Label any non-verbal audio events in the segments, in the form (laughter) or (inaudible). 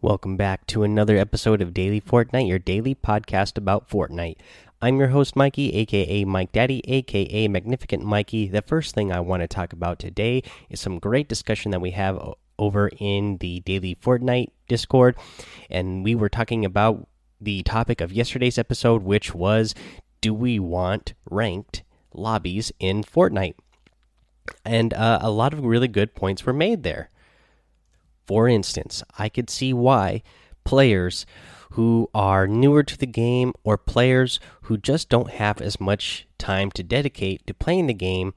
Welcome back to another episode of Daily Fortnite, your daily podcast about Fortnite. I'm your host, Mikey, aka Mike Daddy, aka Magnificent Mikey. The first thing I want to talk about today is some great discussion that we have over in the Daily Fortnite Discord. And we were talking about the topic of yesterday's episode, which was Do we want ranked lobbies in Fortnite? And uh, a lot of really good points were made there. For instance, I could see why players who are newer to the game or players who just don't have as much time to dedicate to playing the game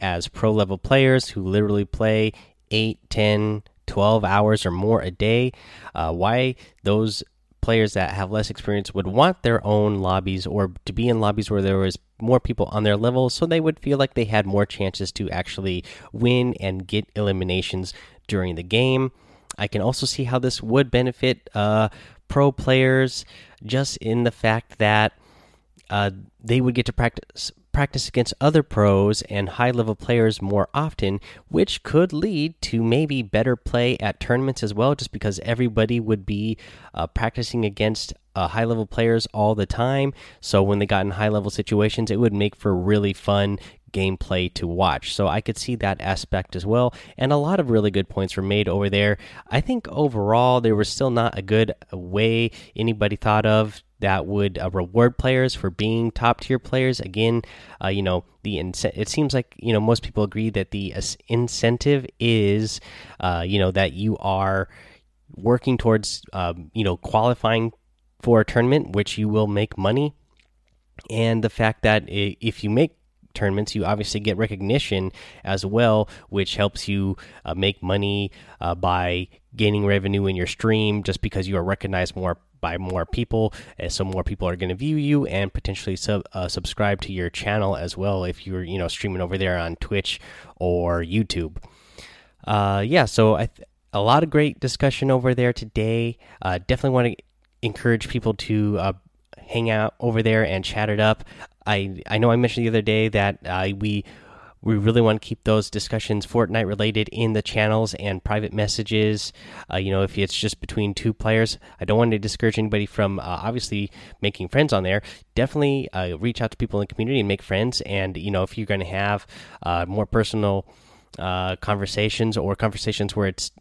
as pro level players who literally play 8, 10, 12 hours or more a day, uh, why those players that have less experience would want their own lobbies or to be in lobbies where there was more people on their level so they would feel like they had more chances to actually win and get eliminations during the game I can also see how this would benefit uh, pro players, just in the fact that uh, they would get to practice practice against other pros and high level players more often, which could lead to maybe better play at tournaments as well, just because everybody would be uh, practicing against uh, high level players all the time. So when they got in high level situations, it would make for really fun gameplay to watch. So I could see that aspect as well. And a lot of really good points were made over there. I think overall, there was still not a good way anybody thought of that would uh, reward players for being top tier players. Again, uh, you know, the it seems like you know most people agree that the incentive is, uh, you know, that you are working towards, um, you know, qualifying for a tournament, which you will make money, and the fact that if you make tournaments, you obviously get recognition as well, which helps you uh, make money uh, by gaining revenue in your stream just because you are recognized more by more people. And so more people are going to view you and potentially sub, uh, subscribe to your channel as well if you're you know streaming over there on Twitch or YouTube. Uh, yeah, so I a lot of great discussion over there today. Uh, definitely want to encourage people to uh, hang out over there and chat it up. I I know I mentioned the other day that uh, we we really want to keep those discussions Fortnite related in the channels and private messages. Uh, you know, if it's just between two players, I don't want to discourage anybody from uh, obviously making friends on there. Definitely uh, reach out to people in the community and make friends. And you know, if you're going to have uh, more personal uh, conversations or conversations where it's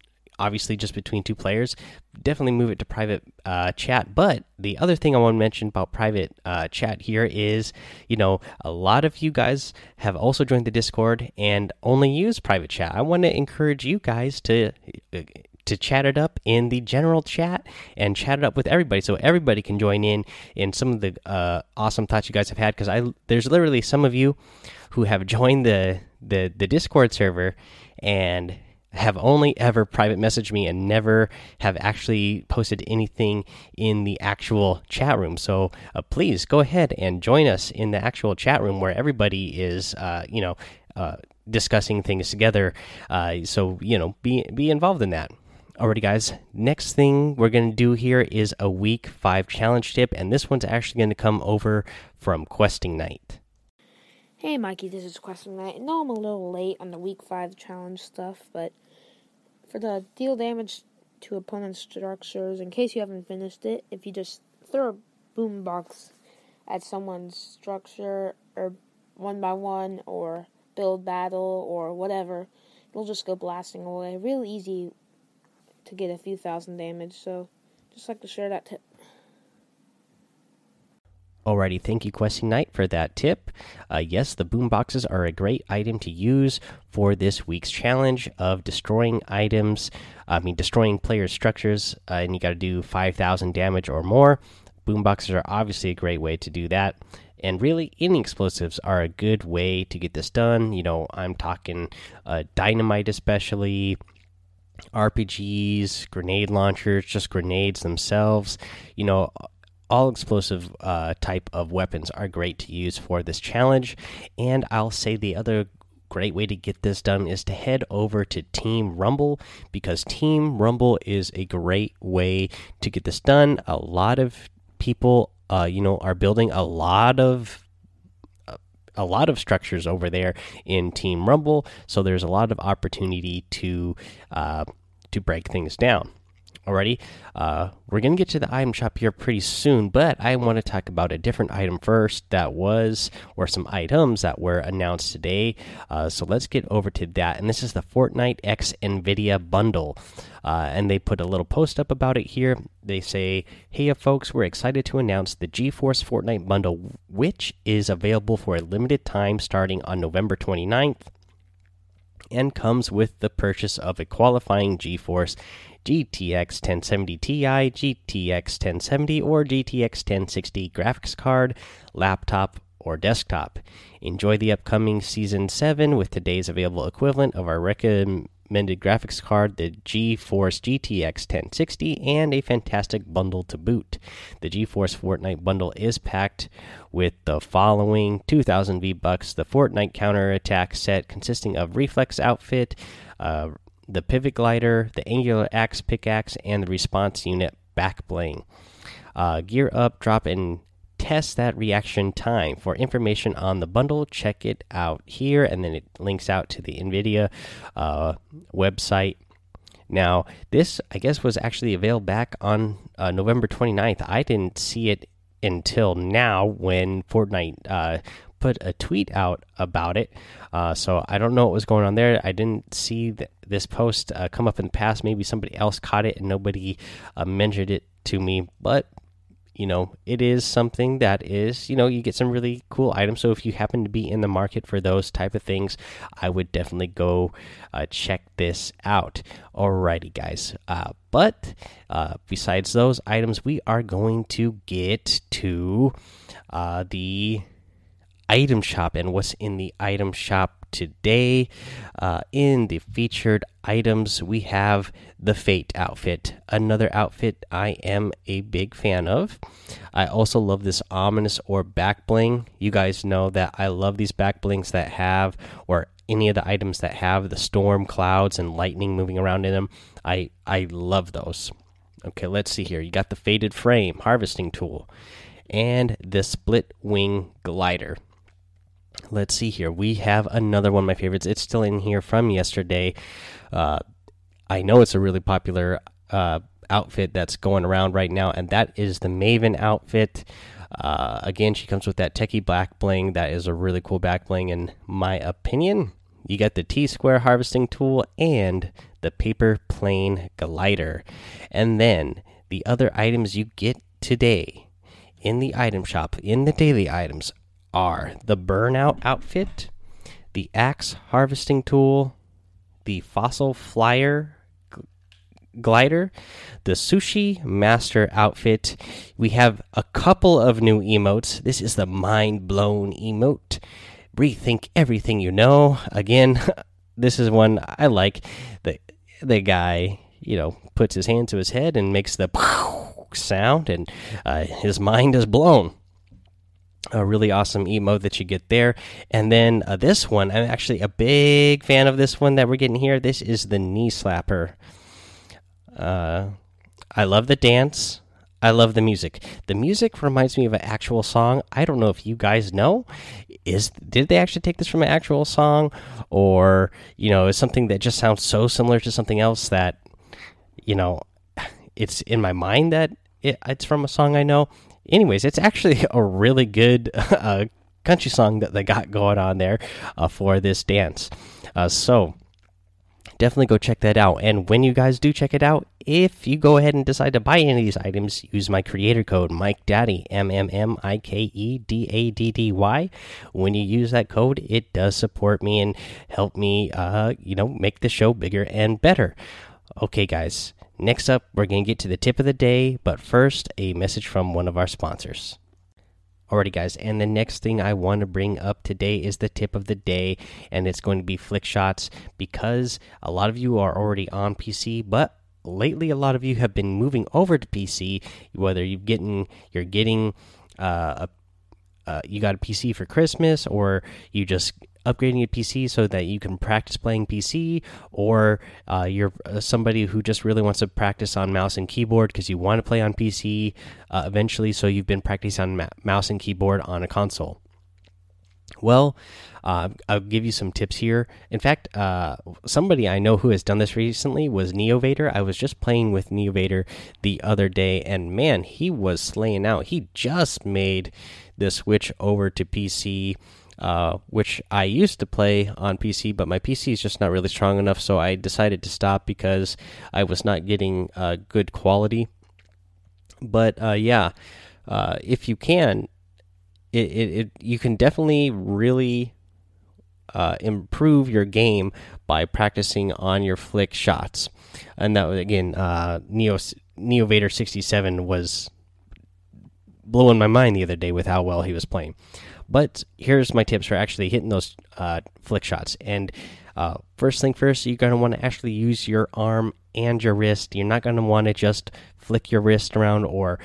obviously just between two players, definitely move it to private uh, chat. But the other thing I want to mention about private uh, chat here is, you know, a lot of you guys have also joined the Discord and only use private chat. I want to encourage you guys to. Uh, to chat it up in the general chat and chat it up with everybody, so everybody can join in in some of the uh, awesome thoughts you guys have had. Because I there's literally some of you who have joined the the the Discord server and have only ever private messaged me and never have actually posted anything in the actual chat room. So uh, please go ahead and join us in the actual chat room where everybody is, uh, you know, uh, discussing things together. Uh, so you know, be be involved in that. Alrighty, guys. Next thing we're to do here is a week five challenge tip, and this one's actually to come over from Questing Knight. Hey Mikey, this is Questing Knight. I know I'm a little late on the week 5 challenge stuff, but for the deal damage to opponent structures, in case you haven't finished it, if you just throw a boombox at someone's structure or one by one or build battle or whatever, it'll just go blasting away. Real easy to get a few thousand damage, so just like to share that tip. Alrighty, thank you, Questing Knight, for that tip. Uh, yes, the boom boxes are a great item to use for this week's challenge of destroying items. I mean, destroying player structures, uh, and you got to do 5,000 damage or more. Boom boxes are obviously a great way to do that. And really, any explosives are a good way to get this done. You know, I'm talking uh, dynamite, especially. RPGs, grenade launchers, just grenades themselves. You know, all explosive uh, type of weapons are great to use for this challenge. And I'll say the other great way to get this done is to head over to Team Rumble because Team Rumble is a great way to get this done. A lot of people, uh, you know, are building a lot of a lot of structures over there in Team Rumble, so there's a lot of opportunity to uh, to break things down. Alrighty, uh, we're gonna get to the item shop here pretty soon, but I want to talk about a different item first that was, or some items that were announced today. Uh, so let's get over to that, and this is the Fortnite X Nvidia bundle, uh, and they put a little post up about it here. They say, "Hey, folks, we're excited to announce the GeForce Fortnite bundle, which is available for a limited time starting on November 29th." and comes with the purchase of a qualifying GeForce GTX 1070 Ti, GTX 1070, or GTX 1060 graphics card, laptop, or desktop. Enjoy the upcoming Season 7 with today's available equivalent of our recommended graphics card, the GeForce GTX 1060, and a fantastic bundle to boot. The GeForce Fortnite bundle is packed with the following 2000 V bucks: the Fortnite counter attack set consisting of reflex outfit, uh, the pivot glider, the angular axe pickaxe, and the response unit back bling. Uh, gear up, drop, and test that reaction time. For information on the bundle, check it out here, and then it links out to the NVIDIA uh, website. Now, this, I guess, was actually available back on uh, November 29th. I didn't see it until now when Fortnite uh, put a tweet out about it. Uh, so I don't know what was going on there. I didn't see th this post uh, come up in the past. Maybe somebody else caught it and nobody uh, mentioned it to me. But you know, it is something that is you know you get some really cool items. So if you happen to be in the market for those type of things, I would definitely go uh, check this out. Alrighty, guys. Uh, but uh, besides those items, we are going to get to the item shop and what's in the item shop today. Uh, in the featured items, we have the Fate outfit, another outfit I am a big fan of. I also love this ominous orb back bling. You guys know that I love these back blings that have, or any of the items that have the storm clouds and lightning moving around in them. I I love those. Okay, let's see here. You got the fated frame harvesting tool and the split wing glider let's see here. We have another one of my favorites. It's still in here from yesterday. Uh, I know it's a really popular uh, outfit that's going around right now, and that is the Maven outfit. Uh, again, she comes with that techie black bling. That is a really cool back bling, in my opinion. You get the T square harvesting tool and the paper plane glider. And then the other items you get today in the item shop, in the daily items, are the burnout outfit, the axe harvesting tool, the fossil flyer glider, the sushi master outfit. We have a couple of new emotes. This is the mind blown emote. Rethink everything you know. Again, (laughs) this is one I like. The the guy, you know, puts his hand to his head and makes the (laughs) sound, and uh, his mind is blown a really awesome emote that you get there. And then uh, this one, I'm actually a big fan of this one that we're getting here. This is the knee slapper. Uh, I love the dance. I love the music. The music reminds me of an actual song. I don't know if you guys know. Is did they actually take this from an actual song, or you know, is something that just sounds so similar to something else that you know, (sighs) it's in my mind that it, it's from a song I know anyways, it's actually (laughs) a really good uh, country song that they got going on there uh, for this dance. Uh, so definitely go check that out. And when you guys do check it out, if you go ahead and decide to buy any of these items, use my creator code Mike Daddy M M M I K E D A D D Y. When you use that code, it does support me and help me, uh, you know, make the show bigger and better. Okay, guys. Next up, we're going to get to the tip of the day, but first, a message from one of our sponsors. Alrighty, guys, and the next thing I want to bring up today is the tip of the day, and it's going to be flick shots because a lot of you are already on PC, but lately a lot of you have been moving over to PC. Whether you're getting you're getting uh, a uh, you got a PC for Christmas, or you just upgrading a PC so that you can practice playing PC, or uh, you're uh, somebody who just really wants to practice on mouse and keyboard because you want to play on PC uh, eventually, so you've been practicing on mouse and keyboard on a console. Well, uh, I'll give you some tips here. In fact, uh, somebody I know who has done this recently was Neovader. I was just playing with Neovader the other day, and man, he was slaying out. He just made the switch over to PC. Uh, which I used to play on PC, but my PC is just not really strong enough, so I decided to stop because I was not getting uh, good quality. But uh, yeah, uh, if you can, it, it, it, you can definitely really uh, improve your game by practicing on your flick shots. And that again, uh, Neo Neo Vader sixty seven was blowing my mind the other day with how well he was playing. But here's my tips for actually hitting those uh, flick shots. And uh, first thing first, you're going to want to actually use your arm and your wrist. You're not going to want to just flick your wrist around or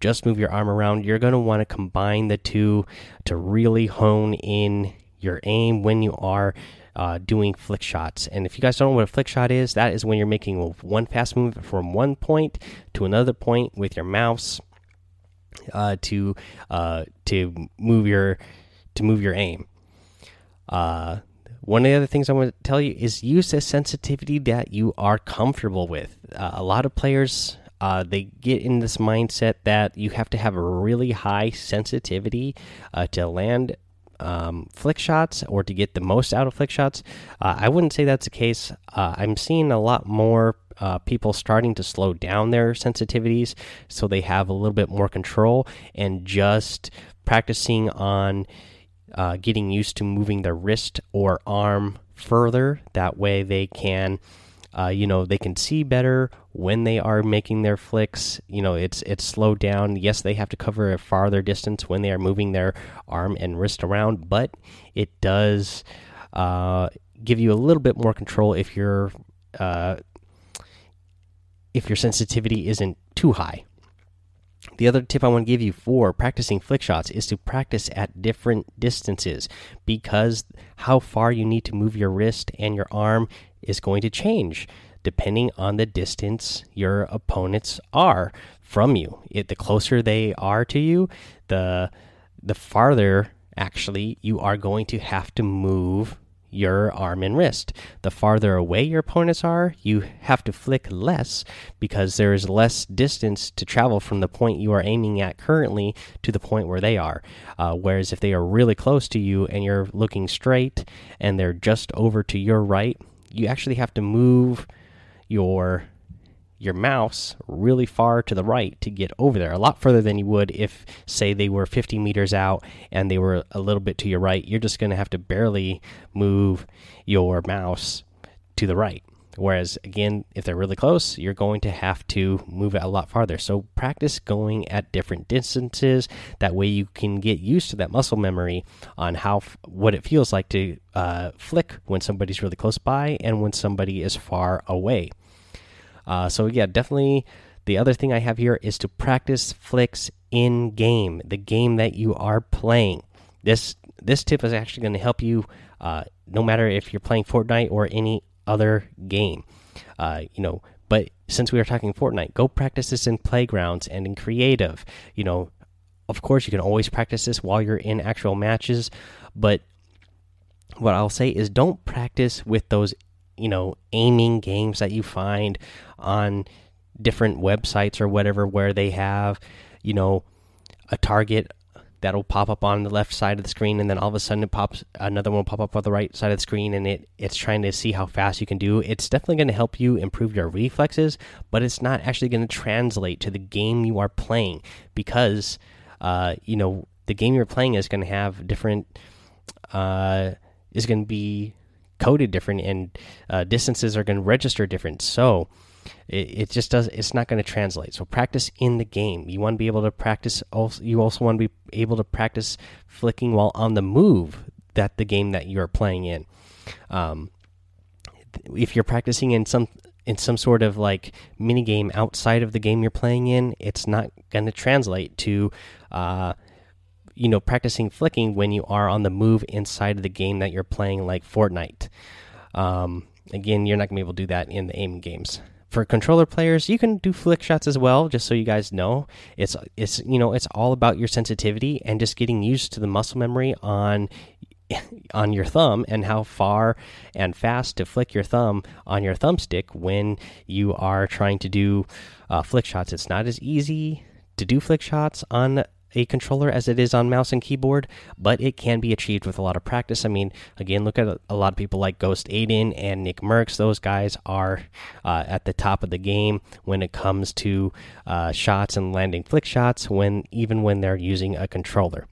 just move your arm around. You're going to want to combine the two to really hone in your aim when you are uh, doing flick shots. And if you guys don't know what a flick shot is, that is when you're making one fast move from one point to another point with your mouse uh, to uh, to move your to move your aim. Uh, one of the other things I want to tell you is use a sensitivity that you are comfortable with. Uh, a lot of players uh, they get in this mindset that you have to have a really high sensitivity uh, to land um, flick shots or to get the most out of flick shots. I wouldn't say that's the case. I'm seeing a lot more uh, people starting to slow down their sensitivities so they have a little bit more control and just practicing on uh, getting used to moving their wrist or arm further. That way they can uh, you know they can see better when they are making their flicks. You know it's it's slowed down. Yes, they have to cover a farther distance when they are moving their arm and wrist around, but it does uh, give you a little bit more control if your uh, if your sensitivity isn't too high. The other tip I want to give you for practicing flick shots is to practice at different distances because how far you need to move your wrist and your arm is going to change depending on the distance your opponents are from you. It, the closer they are to you, the the farther actually you are going to have to move your arm and wrist. The farther away your opponents are, you have to flick less because there is less distance to travel from the point you are aiming at currently to the point where they are. Uh, whereas if they are really close to you and you're looking straight and they're just over to your right, you actually have to move your your mouse really far to the right to get over there a lot further than you would if say they were 50 meters out and they were a little bit to your right. You're just going to have to barely move your mouse to the right. Whereas again if they're really close you're going to have to move it a lot farther. So practice going at different distances. That way you can get used to that muscle memory on how what it feels like to uh, flick when somebody's really close by and when somebody is far away uh, so yeah definitely the other thing i have here is to practice flicks in game the game that you are playing this this tip is actually going to help you uh, no matter if you're playing fortnite or any other game. Uh, you know, but since we are talking Fortnite, go practice this in playgrounds and in creative. You know, of course, you can always practice this while you're in actual matches, but what I'll say is don't practice with those, you know, aiming games that you find on different websites or whatever where they have, you know, a target that'll pop up on the left side of the screen and then all of a sudden it pops another one will pop up on the right side of the screen and it it's trying to see how fast you can do. It's definitely going to help you improve your reflexes but it's not actually going to translate to the game you are playing because uh, you know the game you're playing is going to have different uh, is going to be coded different and uh, distances are going to register different. So it, it just does it's not going to translate. So practice in the game. You want to be able to practice also you also want to be able to practice flicking while on the move that the game that you're playing in. Um, if you're practicing in some in some sort of like mini game outside of the game you're playing in it's not going to translate to uh, you know practicing flicking when you are on the move inside of the game that you're playing like Fortnite um, again you're not to be able to do that in the aim games for controller players, you can do flick shots as well. Just so you guys know, it's it's you know it's all about your sensitivity and just getting used to the muscle memory on (laughs) on your thumb and how far and fast to flick your thumb on your thumbstick when you are trying to do uh, flick shots. It's not as easy to do flick shots on a controller as it is on mouse and keyboard, but it can be achieved with a lot of practice. I mean, again, look at a, lot of people like Ghost Aydan and Nick Mercs. Those guys are uh, at the top of the game when it comes to uh, shots and landing flick shots. When even when they're using a controller.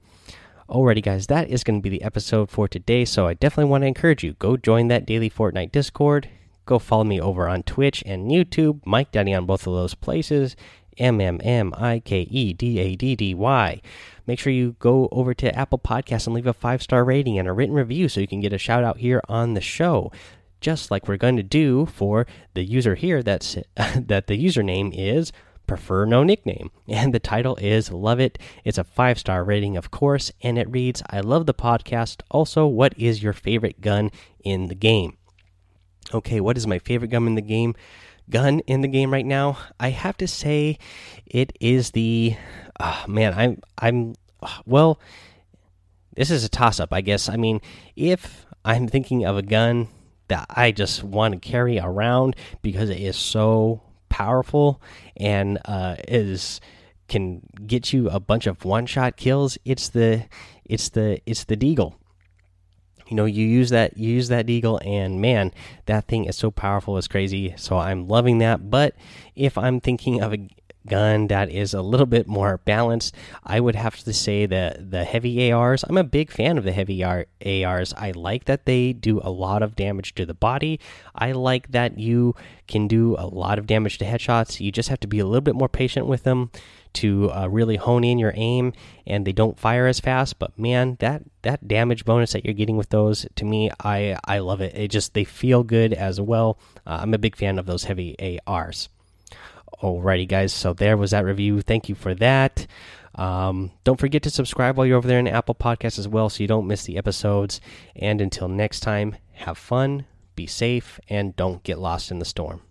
Alrighty, guys, that is going to be the episode for today. So I definitely want to encourage you go join that daily Fortnite Discord. Go follow me over on Twitch and YouTube. Mike Daddy on both of those places. M M M I K E D A D D Y. Make sure you go over to Apple Podcasts and leave a five star rating and a written review so you can get a shout out here on the show. Just like we're going to do for the user here that's (laughs) that the username is prefer no nickname. And the title is Love It. It's a five star rating, of course, and it reads I love the podcast. Also, what is your favorite gun in the game? Okay, what is my favorite gun in the game? Gun in the game right now? I have to say, it is the. Oh, man, I'm. I'm. Well, this is a toss up, I guess. I mean, if I'm thinking of a gun that I just want to carry around because it is so powerful and uh, is can get you a bunch of one shot kills. It's the it's the it's the deagle. You know, you use that you use that deagle, and man, that thing is so powerful, it's crazy. So I'm loving that. But if I'm thinking of a gun that is a little bit more balanced. I would have to say that the heavy ARs, I'm a big fan of the heavy ARs. I like that they do a lot of damage to the body. I like that you can do a lot of damage to headshots. You just have to be a little bit more patient with them to uh, really hone in your aim and they don't fire as fast but man that that damage bonus that you're getting with those to me i i love it it just they feel good as well uh, i'm a big fan of those heavy ars Alrighty, guys. So there was that review. Thank you for that. Um, don't forget to subscribe while you're over there in Apple Podcasts as well, so you don't miss the episodes. And until next time, have fun, be safe, and don't get lost in the storm.